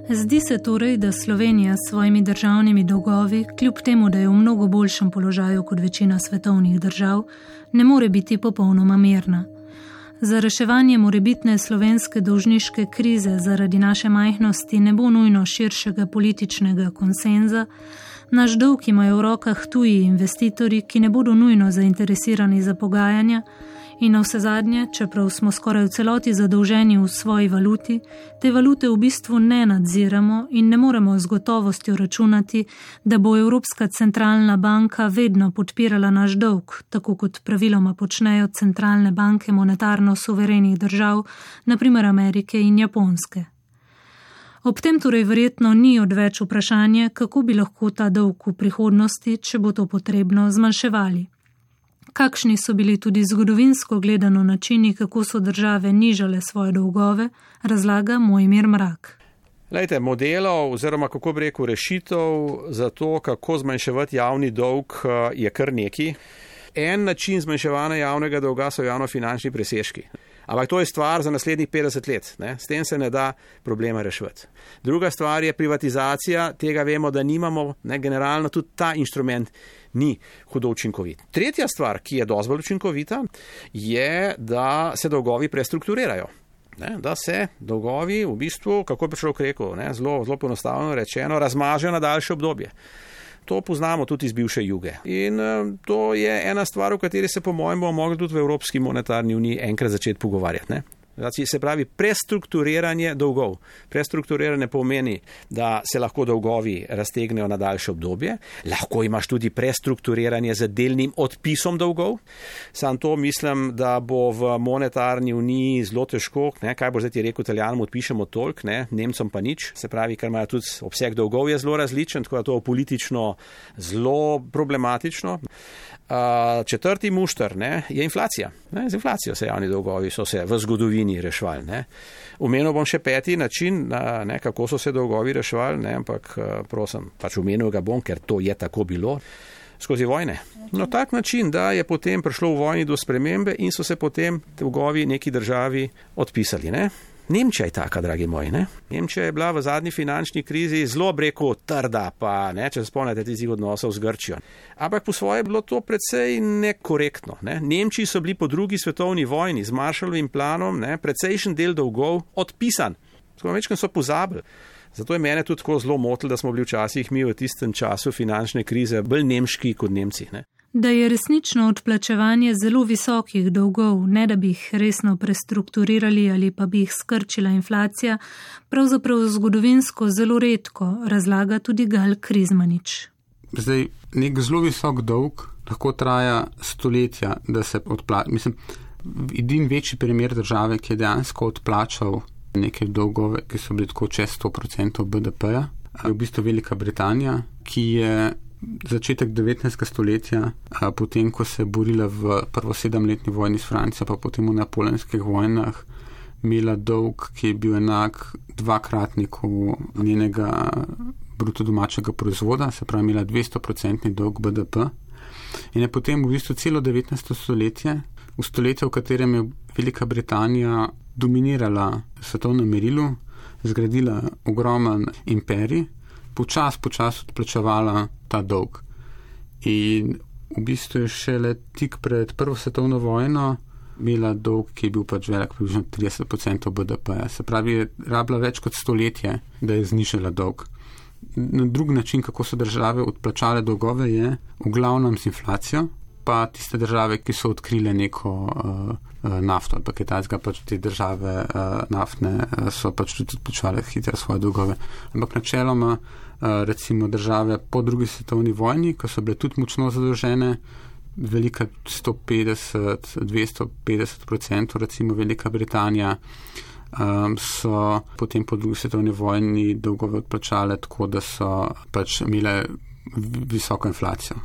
Zdi se torej, da Slovenija s svojimi državnimi dolgovi, kljub temu, da je v mnogo boljšem položaju kot večina svetovnih držav, ne more biti popolnoma mirna. Za reševanje morebitne slovenske dolžniške krize zaradi naše majhnosti ne bo nujno širšega političnega konsenza, naš dolg imajo v rokah tuji investitorji, ki ne bodo nujno zainteresirani za pogajanja, In na vse zadnje, čeprav smo skoraj v celoti zadolženi v svoji valuti, te valute v bistvu ne nadziramo in ne moremo z gotovostjo računati, da bo Evropska centralna banka vedno podpirala naš dolg, tako kot praviloma počnejo centralne banke monetarno suverenih držav, naprimer Amerike in Japonske. Ob tem torej verjetno ni odveč vprašanje, kako bi lahko ta dolg v prihodnosti, če bo to potrebno, zmanjševali kakšni so bili tudi zgodovinsko gledano načini, kako so države nižale svoje dolgove, razlaga moj mir mrak. Lejte, modelov oziroma kako bi rekel rešitev za to, kako zmanjševati javni dolg, eh, je kar neki. En način zmanjševanja javnega dolga so javno-finančni presežki. Ampak to je stvar za naslednjih 50 let. Ne? S tem se ne da problema rešiti. Druga stvar je privatizacija, tega vemo, da nimamo, ne? generalno tudi ta inštrument ni hudo učinkovit. Tretja stvar, ki je dosti bolj učinkovita, je, da se dolgovi prestrukturirajo. Ne, da se dolgovi v bistvu, kako bi človek rekel, ne, zelo, zelo poenostavljeno rečeno, razmažejo na daljše obdobje. To poznamo tudi iz bivše juge. In uh, to je ena stvar, o kateri se, po mojem, bomo mogli tudi v Evropski monetarni uniji enkrat začeti pogovarjati. Ne? Znači, se pravi, prestrukturiranje dolgov. Prestrukturiranje pomeni, da se lahko dolgovi raztegnejo na daljše obdobje, lahko imaš tudi prestrukturiranje z delnim odpisom dolgov. Sam to mislim, da bo v monetarni uniji zelo težko, ne? kaj bo zdaj ti rekel, italijanom odpišemo tolk, ne? nemcom pa nič. Se pravi, ker imajo tudi obseg dolgov je zelo različen, tako da to je politično zelo problematično. Uh, četrti mušter ne, je inflacija. Ne, z inflacijo se javni dolgovi so se v zgodovini reševali. Umenil bom še peti način, ne, kako so se dolgovi reševali, ne, ampak prosim, pač umenil ga bom, ker to je tako bilo skozi vojne. Na tak način, da je potem prišlo v vojni do spremembe in so se potem dolgovi neki državi odpisali. Ne. Nemčija je taka, dragi moji. Ne? Nemčija je bila v zadnji finančni krizi zelo breko trda, pa ne, če se spomnite tistih odnosov z Grčijo. Ampak po svoje je bilo to precej nekorektno. Ne? Nemčiji so bili po drugi svetovni vojni z Marshallovim planom ne, precejšen del dolgov odpisan. Skoro večkrat so pozabili. Zato je mene tudi tako zelo motilo, da smo bili včasih mi v tistem času finančne krize bolj nemški kot Nemci. Ne? Da je resnično odplačevanje zelo visokih dolgov, ne da bi jih resno prestrukturirali ali pa bi jih skrčila inflacija, pravzaprav zgodovinsko zelo redko, razlaga tudi Gal Krizmanič. Zdaj, nek zelo visok dolg lahko traja stoletja, da se odplača. Mislim, edin večji primer države, ki je dejansko odplačal neke dolgove, ki so bili tako čez 100% BDP-ja, je v bistvu Velika Britanija, ki je začetek 19. stoletja, potem ko se je borila v prvo sedemletni vojni s Francijo, pa potem v napoleonskih vojnah, imela dolg, ki je bil enak dvakratniku njenega bruto domačega proizvoda, se pravi, imela 200-procentni dolg BDP. In je potem v bistvu celo 19. stoletje, v stoletje, v katerem je Velika Britanija dominirala svetovno merilu, zgradila ogromen imperij, počas, počas odplačevala ta dolg. In v bistvu je šele tik pred Prvo svetovno vojno imela dolg, ki je bil pač velik, približno 30% BDP-ja. Se pravi, je rabila več kot stoletje, da je znižala dolg. Na drug način, kako so države odplačale dolgove, je v glavnem z inflacijo, pa tiste države, ki so odkrile neko uh, nafto ali pa kitajska, pač te države uh, naftne so pač tudi odplačale hitro svoje dolgove. Ampak načeloma, recimo države po drugi svetovni vojni, ko so bile tudi močno zadolžene, velika 150, 250 odstotkov, recimo Velika Britanija. Um, so potem po drugi svetovni vojni dolgove odplačale tako, da so pač imele visoko inflacijo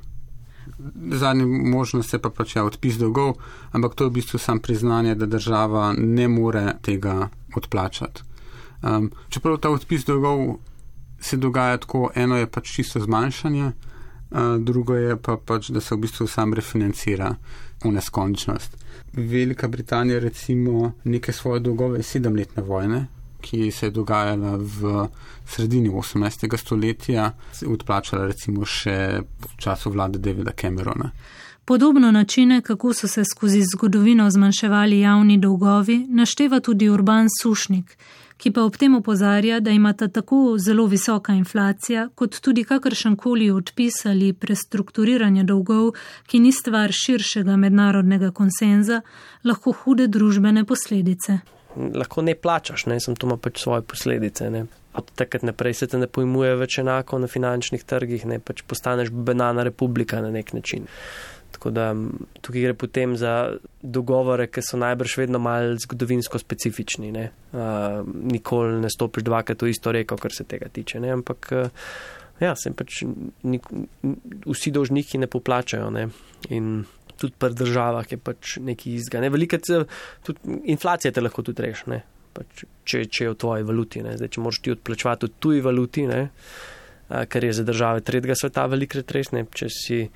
zadnja možnost je pa pač ja, odpis dolgov, ampak to je v bistvu sam priznanje, da država ne more tega odplačati. Um, čeprav ta odpis dolgov se dogaja tako, eno je pač čisto zmanjšanje, uh, drugo je pa pač, da se v bistvu sam refinancira v neskončnost. Velika Britanija recimo neke svoje dolgove sedemletne vojne, ki se je dogajala v sredini 18. stoletja, odplačala recimo še v času vlade Davida Camerona. Podobno načine, kako so se skozi zgodovino zmanjševali javni dolgovi, našteva tudi Urban Sušnik, ki pa ob tem opozarja, da imata tako zelo visoka inflacija, kot tudi kakršen koli odpis ali prestrukturiranje dolgov, ki ni stvar širšega mednarodnega konsenza, lahko hude družbene posledice lahko ne plačaš, ne, sem to ima pač svoje posledice. Ne. Od takrat naprej se te ne pojmuje več enako na finančnih trgih, ne pač postaneš banana republika na nek način. Tako da tukaj gre potem za dogovore, ki so najbrž vedno mal zgodovinsko specifični. Ne. Uh, nikoli ne stopiš dvakrat v isto reko, kar se tega tiče. Ne. Ampak uh, ja, sem pač nik, vsi dolžniki ne poplačajo. Ne. In tudi pri državah je pač neki izga. Ne? Velika, tudi inflacija te lahko tudi reši, pač, če, če je v tvoji valuti. Zdaj, če moraš ti odplačevati v tuji valuti, ne? kar je za države tretjega sveta velik retres, če si.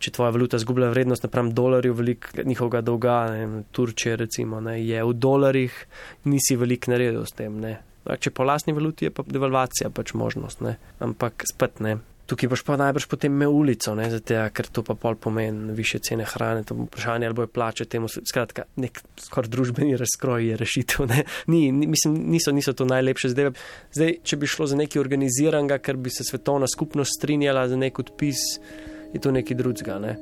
Če tvoja valuta zgublja vrednost napram dolarju, velik njihovega dolga, ne, Turčije recimo, ne, je v dolarjih, nisi velik naredil s tem. Ne. Če po lastni valuti je pa devalvacija pač možnost, ne. ampak spet ne. Tukaj boš pa najbrž potem imel ulico, ne, zato, ker to pa pol pomeni više cene hrane, to vprašanje ali bojo plače temu. Skratka, nek skor družbeni razkroj je rešitev. Ni, ni, mislim, niso, niso to najlepše zdaj. Zdaj, če bi šlo za nekaj organiziranega, ker bi se svetovna skupnost strinjala za nek odpis, je to nekaj drugega. Ne.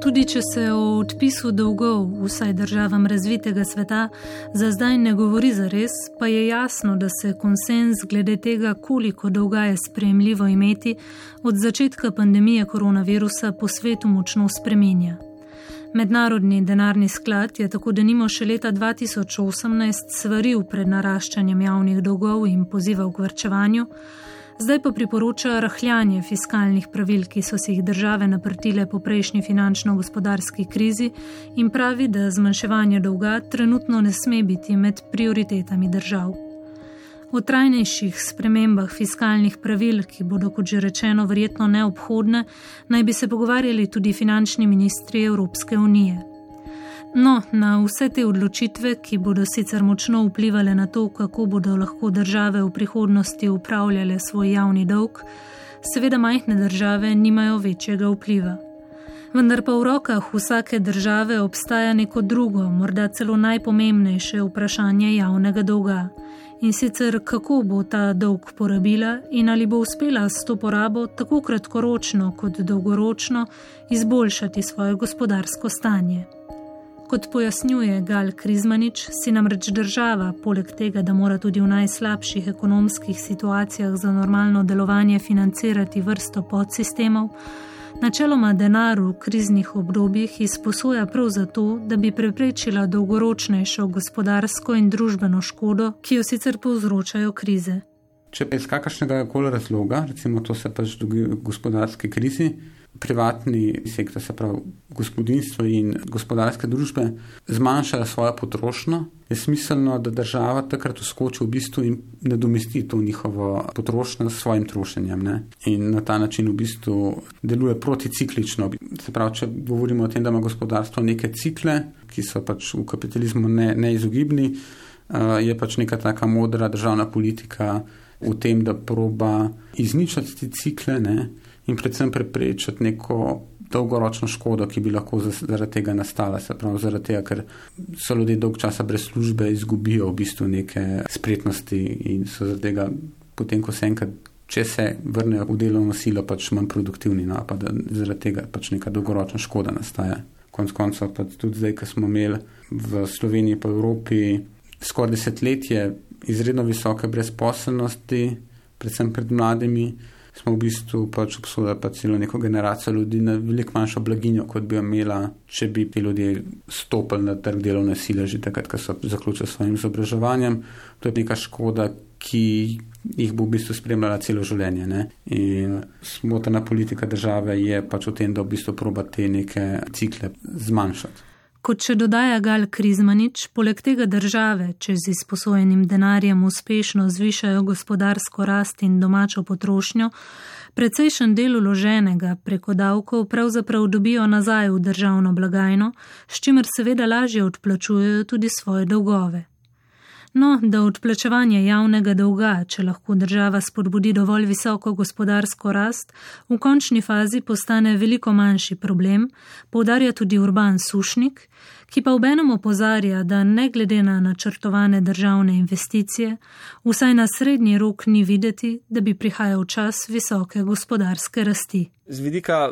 Tudi če se o odpisu dolgov vsaj državam razvitega sveta za zdaj ne govori za res, pa je jasno, da se konsens glede tega, koliko dolga je sprejemljivo imeti, od začetka pandemije koronavirusa po svetu močno spremenja. Mednarodni denarni sklad je tako denimo še leta 2018 svaril pred naraščanjem javnih dolgov in pozival k vrčevanju, zdaj pa priporoča rahljanje fiskalnih pravil, ki so si jih države naprtile po prejšnji finančno-gospodarski krizi in pravi, da zmanjševanje dolga trenutno ne sme biti med prioritetami držav. O trajnejših spremembah fiskalnih pravil, ki bodo, kot že rečeno, verjetno neobhodne, naj bi se pogovarjali tudi finančni ministri Evropske unije. No, na vse te odločitve, ki bodo sicer močno vplivali na to, kako bodo lahko države v prihodnosti upravljale svoj javni dolg, seveda majhne države nimajo večjega vpliva. Vendar pa v rokah vsake države obstaja neko drugo, morda celo najpomembnejše vprašanje javnega dolga. In sicer, kako bo ta dolg porabila in ali bo uspela s to porabo tako kratkoročno kot dolgoročno izboljšati svoje gospodarsko stanje. Kot pojasnjuje Gal Krizmanič, si namreč država, poleg tega, da mora tudi v najslabših ekonomskih situacijah za normalno delovanje financirati vrsto podsistemov, načeloma denar v kriznih obdobjih izposoja prav zato, da bi preprečila dolgoročnejšo gospodarsko in družbeno škodo, ki jo sicer povzročajo krize. Če pa iz kakršnega koli razloga, recimo to se pač dogaja v gospodarski krizi, privatni sektor, se pravi gospodinstvo in gospodarske družbe, zmanjšajo svojo potrošnjo, je smiselno, da država takrat uskoči v bistvu in nadomesti to njihovo potrošnjo s svojim trošenjem. Ne? In na ta način v bistvu deluje proticiklično. Se pravi, če govorimo o tem, da ima gospodarstvo neke cikle, ki so pač v kapitalizmu ne, neizogibni, uh, je pač neka taka modra državna politika v tem, da proba izničiti te cikle ne? In predvsem preprečiti neko dolgoročno škodo, ki bi lahko zaradi tega nastala. Se pravi, zaradi tega, ker so ljudje dolg časa brez službe, izgubijo v bistvu neke spretnosti in so zaradi tega, potem ko se enkrat, če se vrnejo v delovno silo, pač manj produktivni napad, zaradi tega pač neka dolgoročna škoda nastaja. Konec koncev pa tudi zdaj, ko smo imeli v Sloveniji pa Evropi skoraj desetletje izredno visoke brezposelnosti, predvsem pred mladimi, smo v bistvu pač obsodili pa celo neko generacijo ljudi na veliko manjšo blaginjo, kot bi imela, če bi ti ljudje stopili na trg delovne sile že takrat, ko so zaključili s svojim izobraževanjem. To je neka škoda, ki jih bo v bistvu spremljala celo življenje. Ne? In smotrna politika države je pač v tem, da v bistvu proba te neke cikle zmanjšati. Kot še dodaja Gal Krizmanič, poleg tega države, če z izposojenim denarjem uspešno zvišajo gospodarsko rast in domačo potrošnjo, precejšen del uloženega preko davkov pravzaprav dobijo nazaj v državno blagajno, s čimer seveda lažje odplačujejo tudi svoje dolgove. No, da odplačevanje javnega dolga, če lahko država spodbudi dovolj visoko gospodarsko rast, v končni fazi postane veliko manjši problem, povdarja tudi Urban Sušnik, ki pa obenem opozarja, da ne glede na načrtovane državne investicije, vsaj na srednji rok ni videti, da bi prihajal čas visoke gospodarske rasti. Z vidika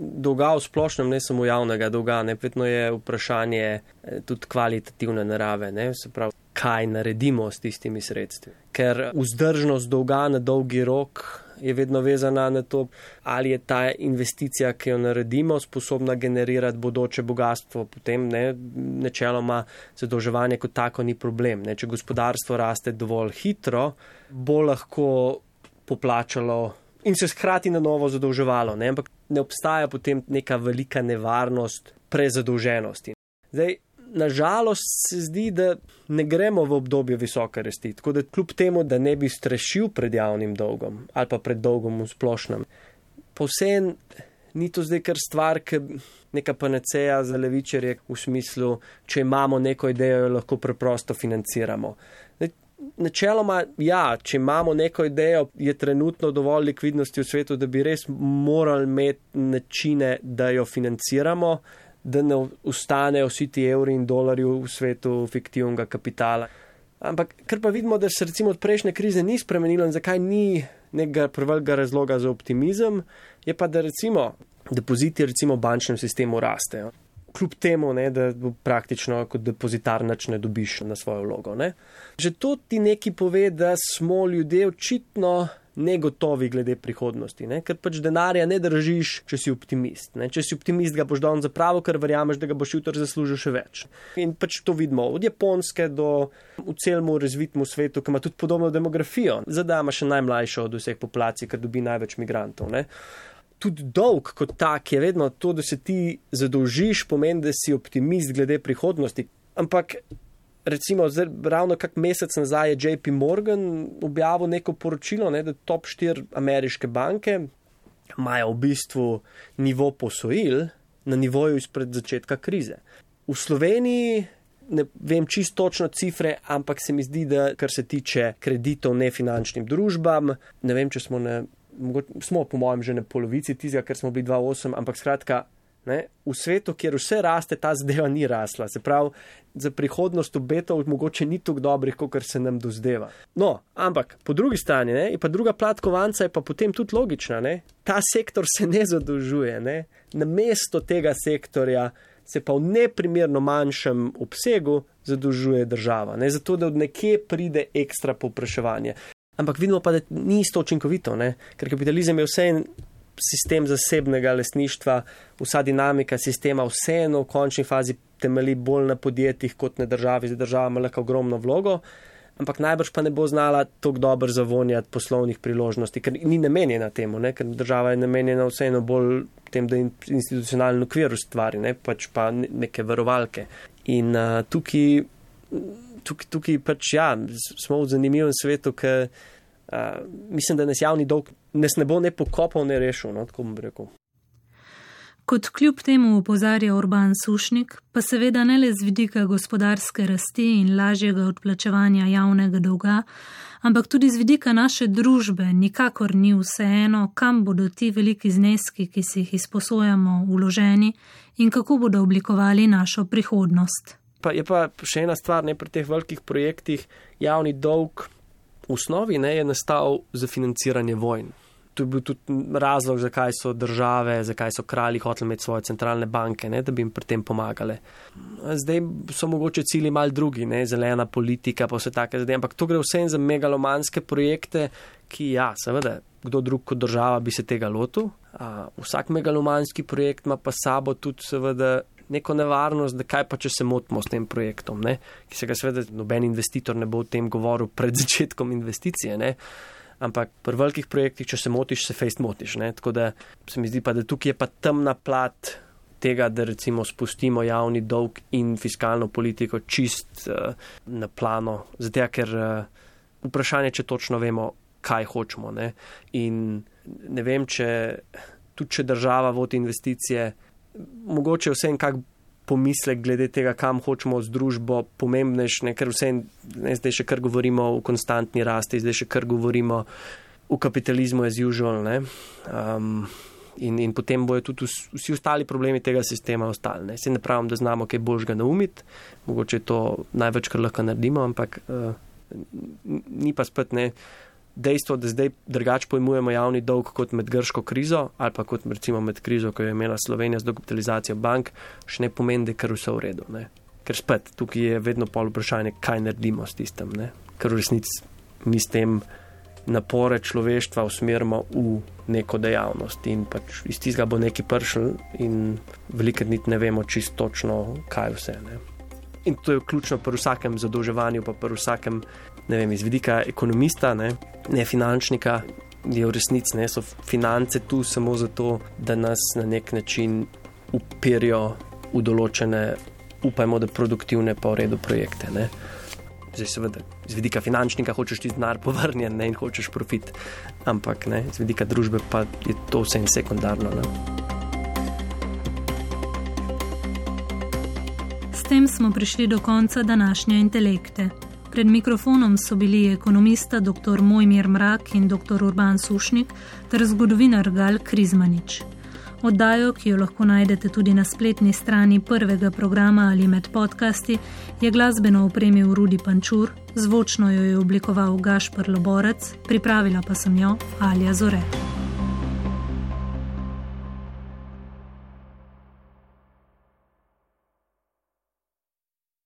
dolga v splošnem, ne samo javnega dolga, nepetno je vprašanje eh, tudi kvalitativne narave, ne, se pravi kaj naredimo s tistimi sredstvi. Ker vzdržnost dolga na dolgi rok je vedno vezana na to, ali je ta investicija, ki jo naredimo, sposobna generirati bodoče bogatstvo. Potem ne, načeloma zadolževanje kot tako ni problem. Ne. Če gospodarstvo raste dovolj hitro, bo lahko poplačalo. In se hkrati na novo zadolževalo, ne? ampak ne obstaja potem neka velika nevarnost prezadolženosti. Zdaj, nažalost se zdi, da ne gremo v obdobje visoke rasti. Tako da kljub temu, da ne bi strešil pred javnim dolgom ali pa pred dolgom v splošnem, povsem ni to zdaj kar stvar, ki neka panaceja za levičarje v smislu, če imamo neko idejo, jo lahko preprosto financiramo. Načeloma, ja, če imamo neko idejo, je trenutno dovolj likvidnosti v svetu, da bi res morali imeti načine, da jo financiramo da ne ostanejo vsi ti evri in dolari v svetu fiktivnega kapitala. Ampak kar pa vidimo, da se recimo od prejšnje krize ni spremenilo in zakaj ni nekega prevelikega razloga za optimizem, je pa, da recimo depoziti recimo v bančnem sistemu rastejo. Kljub temu, ne, da praktično kot depozitar nič ne dobiš na svojo vlogo. Ne. Že to ti neki pove, da smo ljudje očitno negotovi glede prihodnosti, ne? ker pač denarja ne držiš, če si optimist. Ne? Če si optimist, ga boš dal za pravo, ker verjameš, da ga boš jutri zaslužil še več. In pač to vidimo od Japonske do v celmu razvitemu svetu, ki ima tudi podobno demografijo. Zdaj ima še najmlajšo od vseh populacij, ker dobi največ migrantov. Ne? Tudi dolg kot tak je vedno to, da se ti zadolžiš, pomeni, da si optimist glede prihodnosti. Ampak recimo, zdaj, ravno kak mesec nazaj je JP Morgan objavil neko poročilo, ne, da top 4 ameriške banke imajo v bistvu nivo posojil na nivoju izpred začetka krize. V Sloveniji ne vem čisto točno cifre, ampak se mi zdi, da kar se tiče kreditov nefinančnim družbam, ne vem, če smo, ne, smo po mojem že na polovici tistega, ker smo bili 2,8, ampak skratka. Ne, v svetu, kjer vse raste, ta zadeva ni rasla. Se pravi, za prihodnost obetov mogoče ni tako dobrih, kot se nam dozdeva. No, ampak po drugi strani, ne, pa druga plat kovanca je pa potem tudi logična. Ne. Ta sektor se ne zadolžuje. Ne. Na mesto tega sektorja se pa v neprimerno manjšem obsegu zadolžuje država. Ne, zato, da od nekje pride ekstra popraševanje. Ampak vidimo pa, da ni isto učinkovito, ne, ker kapitalizem je vse en sistem zasebnega lesništva, vsa dinamika sistema, vseeno v končni fazi temelji bolj na podjetjih kot na državi, zdaj država ima lahko ogromno vlogo. ampak najbrž pa ne bo znala tako dobro zavonjati poslovnih priložnosti, ker ni namenjena temu, ne? ker država je namenjena vseeno bolj tem, da institucionalno okvir ustvari, ne? pač pa neke varovalke. In uh, tukaj, tukaj, tukaj pač ja, smo v zanimivem svetu, ker uh, mislim, da nas javni dolg nas ne bo ne pokopal, ne rešil, no, tako bom rekel. Kot kljub temu upozarja Urban Sušnik, pa seveda ne le z vidika gospodarske rasti in lažjega odplačevanja javnega dolga, ampak tudi z vidika naše družbe, nikakor ni vseeno, kam bodo ti veliki zneski, ki si jih izposojamo, uloženi in kako bodo oblikovali našo prihodnost. Pa je pa še ena stvar, ne pri teh velikih projektih, javni dolg v osnovi ne je nastal za financiranje vojn to je bil tudi razlog, zakaj so države, zakaj so kralji hoteli imeti svoje centralne banke, ne, da bi jim pri tem pomagali. Zdaj so mogoče cilji mal drugi, ne, zelena politika, pa vse take zadeve, ampak to gre vse za megalomanske projekte, ki, ja, seveda, kdo drug kot država bi se tega lotil. A, vsak megalomanski projekt ima pa sabo tudi, seveda, neko nevarnost, da kaj pa če se motimo s tem projektom, ne, ki se ga seveda noben investitor ne bo o tem govoril pred [LAUGHS] začetkom investicije. Ne ampak pri velikih projektih, če se motiš, se fejst motiš. Ne? Tako da se mi zdi pa, da tukaj je pa temna plat tega, da recimo spustimo javni dolg in fiskalno politiko čist uh, na plano, zato ker uh, vprašanje, če točno vemo, kaj hočemo. Ne? In ne vem, če tudi če država vodi investicije, mogoče vse en kak pomislek glede tega, kam hočemo z družbo, pomembnejš, ne, ker vse, ne, zdaj še kar govorimo o konstantni rasti, zdaj še kar govorimo o kapitalizmu as usual. Um, in, in potem bojo tudi vsi ostali problemi tega sistema ostali. Ne. Ne pravim, da znamo kaj božga naumiti, mogoče to največ, kar lahko naredimo, ampak uh, ni pa spet ne dejstvo, da zdaj drugače pojmujemo javni dolg kot med grško krizo ali pa kot recimo med krizo, ko je imela Slovenija z dokapitalizacijo bank, še ne pomeni, da je kar vse v redu. Ne? Ker spet tukaj je vedno pol vprašanje, kaj naredimo s tistem, ne? ker v resnici mi s tem napore človeštva usmerimo v neko dejavnost in pač iz tistega bo neki pršel in veliko nit ne vemo čisto točno, kaj vse. Ne? In to je ključno pri vsakem zadolževanju, pa pri vsakem ne vem, iz vidika ekonomista, ne, ne finančnika, je v resnici ne, so finance tu samo zato, da nas na nek način upirijo v določene, upajmo, da produktivne v redu projekte. Ne. Zdaj, seveda, z vidika finančnika hočeš ti denar povrnjen ne, in hočeš profit, ampak ne, z vidika družbe pa je to vse in sekundarno. Ne. S tem smo prišli do konca današnje intelekte. Pred mikrofonom so bili ekonomista dr. Mojmir Mrak in dr. Urban Sušnik ter zgodovinar Gal Krizmanič. Oddajo, ki jo lahko najdete tudi na spletni strani prvega programa ali med podcasti, je glasbeno opremil Rudi Pančur, zvočno jo je oblikoval Gašpr Loborec, pripravila pa sem jo Alja Zore.